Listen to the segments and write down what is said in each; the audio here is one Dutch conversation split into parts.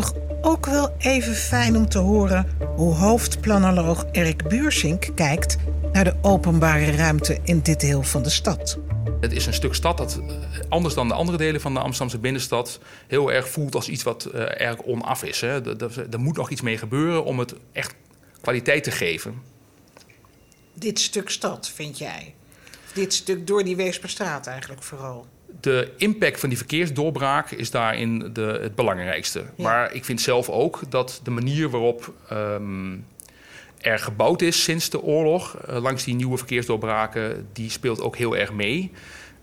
toch ook wel even fijn om te horen hoe hoofdplanoloog Erik Buursink kijkt naar de openbare ruimte in dit deel van de stad. Het is een stuk stad dat eh, anders dan de andere delen van de Amsterdamse binnenstad heel erg voelt als iets wat uh, erg onaf is. Hè. Er, moet nog iets mee gebeuren om het echt kwaliteit te geven. Dit stuk stad, vind jij? Dit stuk door die Weesperstraat eigenlijk vooral? De impact van die verkeersdoorbraak is daarin de, het belangrijkste. Maar ik vind zelf ook dat de manier waarop um, er gebouwd is sinds de oorlog, uh, langs die nieuwe verkeersdoorbraken, die speelt ook heel erg mee.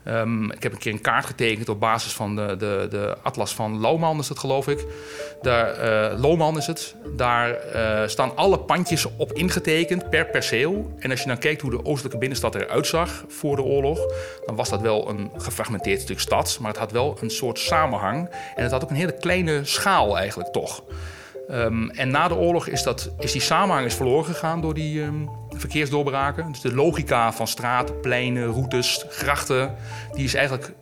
Um, ik heb een keer een kaart getekend op basis van de, de, de atlas van Lohman, is dat geloof ik. Daar, uh, is het. Daar uh, staan alle pandjes op ingetekend per perceel. En als je dan kijkt hoe de oostelijke binnenstad eruit zag voor de oorlog, dan was dat wel een gefragmenteerd stuk stad. Maar het had wel een soort samenhang. En het had ook een hele kleine schaal eigenlijk toch. Um, en na de oorlog is, dat, is die samenhang is verloren gegaan door die um, verkeersdoorbraken. Dus de logica van straten, pleinen, routes, grachten, die is eigenlijk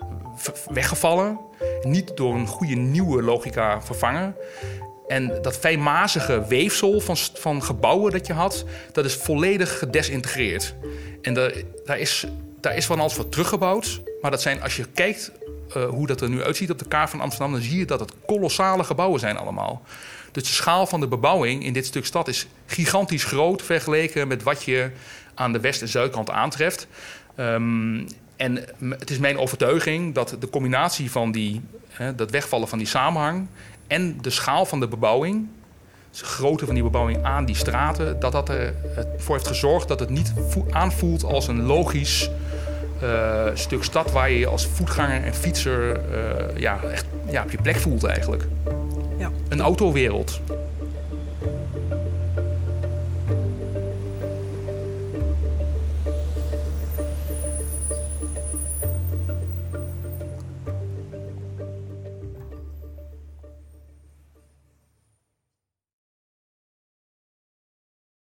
weggevallen. Niet door een goede nieuwe logica vervangen. En dat fijnmazige weefsel van, van gebouwen dat je had, dat is volledig gedesintegreerd. En daar, daar, is, daar is van alles voor teruggebouwd. Maar dat zijn, als je kijkt uh, hoe dat er nu uitziet op de kaart van Amsterdam, dan zie je dat het kolossale gebouwen zijn allemaal. Dus de schaal van de bebouwing in dit stuk stad is gigantisch groot vergeleken met wat je aan de west- en zuidkant aantreft. Um, en het is mijn overtuiging dat de combinatie van die, hè, dat wegvallen van die samenhang en de schaal van de bebouwing, dus de grootte van die bebouwing aan die straten, dat dat ervoor heeft gezorgd dat het niet aanvoelt als een logisch uh, stuk stad waar je je als voetganger en fietser uh, ja, echt ja, op je plek voelt eigenlijk. Ja. Een autowereld.